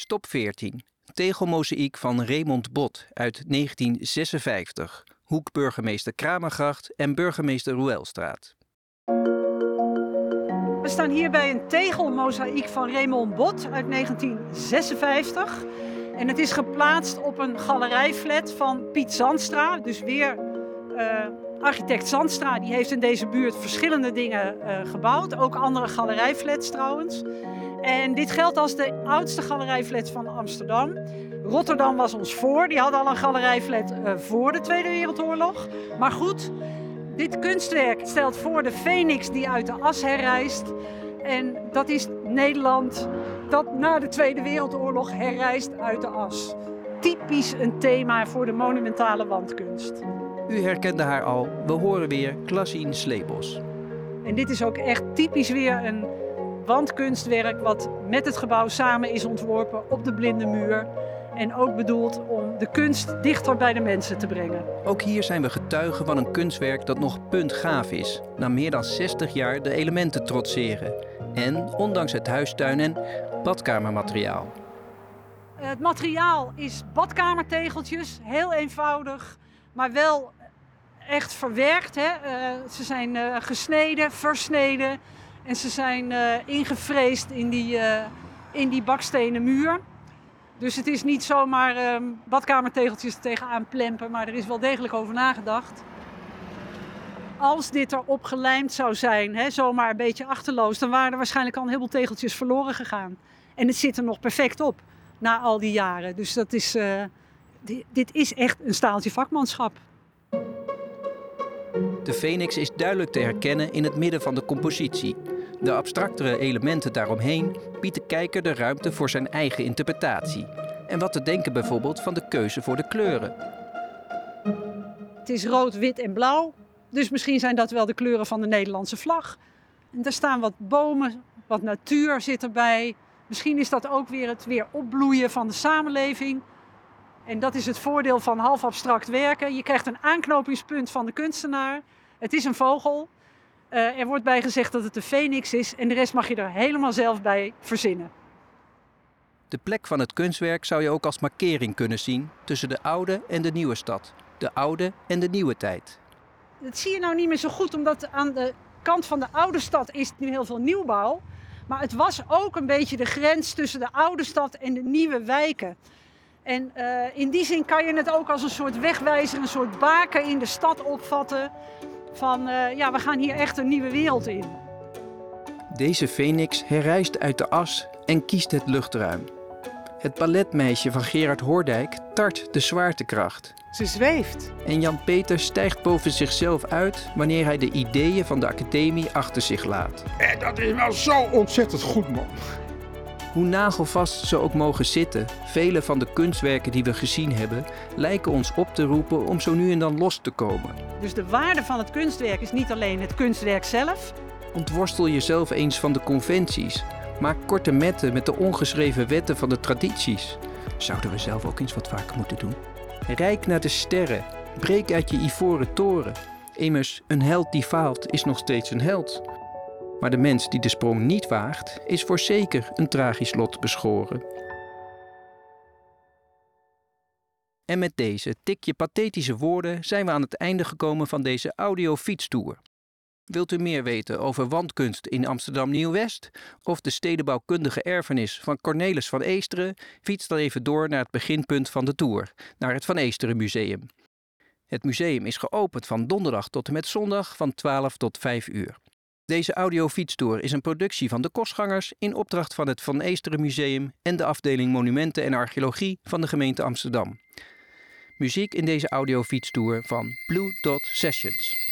Stop 14. Tegelmozaïek van Raymond Bot uit 1956. Hoek burgemeester Kramergracht en burgemeester Roelstraat. We staan hier bij een tegelmozaïek van Raymond Bot uit 1956. En het is geplaatst op een galerijflat van Piet Zandstra. Dus weer uh, architect Zandstra. Die heeft in deze buurt verschillende dingen uh, gebouwd. Ook andere galerijflats trouwens. En dit geldt als de oudste galerijflat van Amsterdam. Rotterdam was ons voor. Die hadden al een galerijflat uh, voor de Tweede Wereldoorlog. Maar goed, dit kunstwerk stelt voor de Phoenix die uit de as herrijst. En dat is Nederland dat na de Tweede Wereldoorlog herrijst uit de as. Typisch een thema voor de monumentale wandkunst. U herkende haar al. We horen weer Klassien Sleebos. En dit is ook echt typisch weer een wandkunstwerk wat met het gebouw samen is ontworpen op de blinde muur. En ook bedoeld om de kunst dichter bij de mensen te brengen. Ook hier zijn we getuigen van een kunstwerk dat nog puntgaaf is. Na meer dan 60 jaar de elementen trotseren. En ondanks het huistuin- en badkamermateriaal. Het materiaal is badkamertegeltjes, heel eenvoudig, maar wel echt verwerkt. Hè? Uh, ze zijn uh, gesneden, versneden en ze zijn uh, ingevreesd in die, in die bakstenen muur. Dus het is niet zomaar ehm, badkamertegeltjes tegenaan plempen, maar er is wel degelijk over nagedacht. Als dit erop gelijmd zou zijn, hè, zomaar een beetje achterloos, dan waren er waarschijnlijk al een heleboel tegeltjes verloren gegaan. En het zit er nog perfect op na al die jaren. Dus dat is, uh, dit, dit is echt een staaltje vakmanschap. De Phoenix is duidelijk te herkennen in het midden van de compositie. De abstractere elementen daaromheen bieden de kijker de ruimte voor zijn eigen interpretatie. En wat te denken bijvoorbeeld van de keuze voor de kleuren. Het is rood, wit en blauw. Dus misschien zijn dat wel de kleuren van de Nederlandse vlag. En er staan wat bomen, wat natuur zit erbij. Misschien is dat ook weer het weer opbloeien van de samenleving. En dat is het voordeel van half abstract werken. Je krijgt een aanknopingspunt van de kunstenaar. Het is een vogel. Uh, er wordt bij gezegd dat het de phoenix is en de rest mag je er helemaal zelf bij verzinnen. De plek van het kunstwerk zou je ook als markering kunnen zien tussen de oude en de nieuwe stad, de oude en de nieuwe tijd. Dat zie je nou niet meer zo goed, omdat aan de kant van de oude stad is nu heel veel nieuwbouw. Maar het was ook een beetje de grens tussen de oude stad en de nieuwe wijken. En uh, in die zin kan je het ook als een soort wegwijzer, een soort baken in de stad opvatten. Van uh, ja, we gaan hier echt een nieuwe wereld in. Deze Phoenix herrijst uit de as en kiest het luchtruim. Het balletmeisje van Gerard Hoordijk tart de zwaartekracht. Ze zweeft. En Jan Peter stijgt boven zichzelf uit wanneer hij de ideeën van de academie achter zich laat. En dat is wel zo ontzettend goed, man. Hoe nagelvast ze ook mogen zitten, vele van de kunstwerken die we gezien hebben, lijken ons op te roepen om zo nu en dan los te komen. Dus de waarde van het kunstwerk is niet alleen het kunstwerk zelf. Ontworstel jezelf eens van de conventies. Maak korte metten met de ongeschreven wetten van de tradities. Zouden we zelf ook eens wat vaker moeten doen? Rijk naar de sterren. Breek uit je ivoren toren. Immers, een held die faalt is nog steeds een held. Maar de mens die de sprong niet waagt, is voor zeker een tragisch lot beschoren. En met deze tikje pathetische woorden zijn we aan het einde gekomen van deze audio-fietstour. Wilt u meer weten over wandkunst in Amsterdam Nieuw-West of de stedenbouwkundige erfenis van Cornelis van Eesteren? Fiets dan even door naar het beginpunt van de tour, naar het Van Eesteren Museum. Het museum is geopend van donderdag tot en met zondag van 12 tot 5 uur. Deze audiofietstour is een productie van de Kostgangers in opdracht van het Van Eesteren Museum en de afdeling Monumenten en Archeologie van de gemeente Amsterdam. Muziek in deze audiofietstour van Blue Dot Sessions.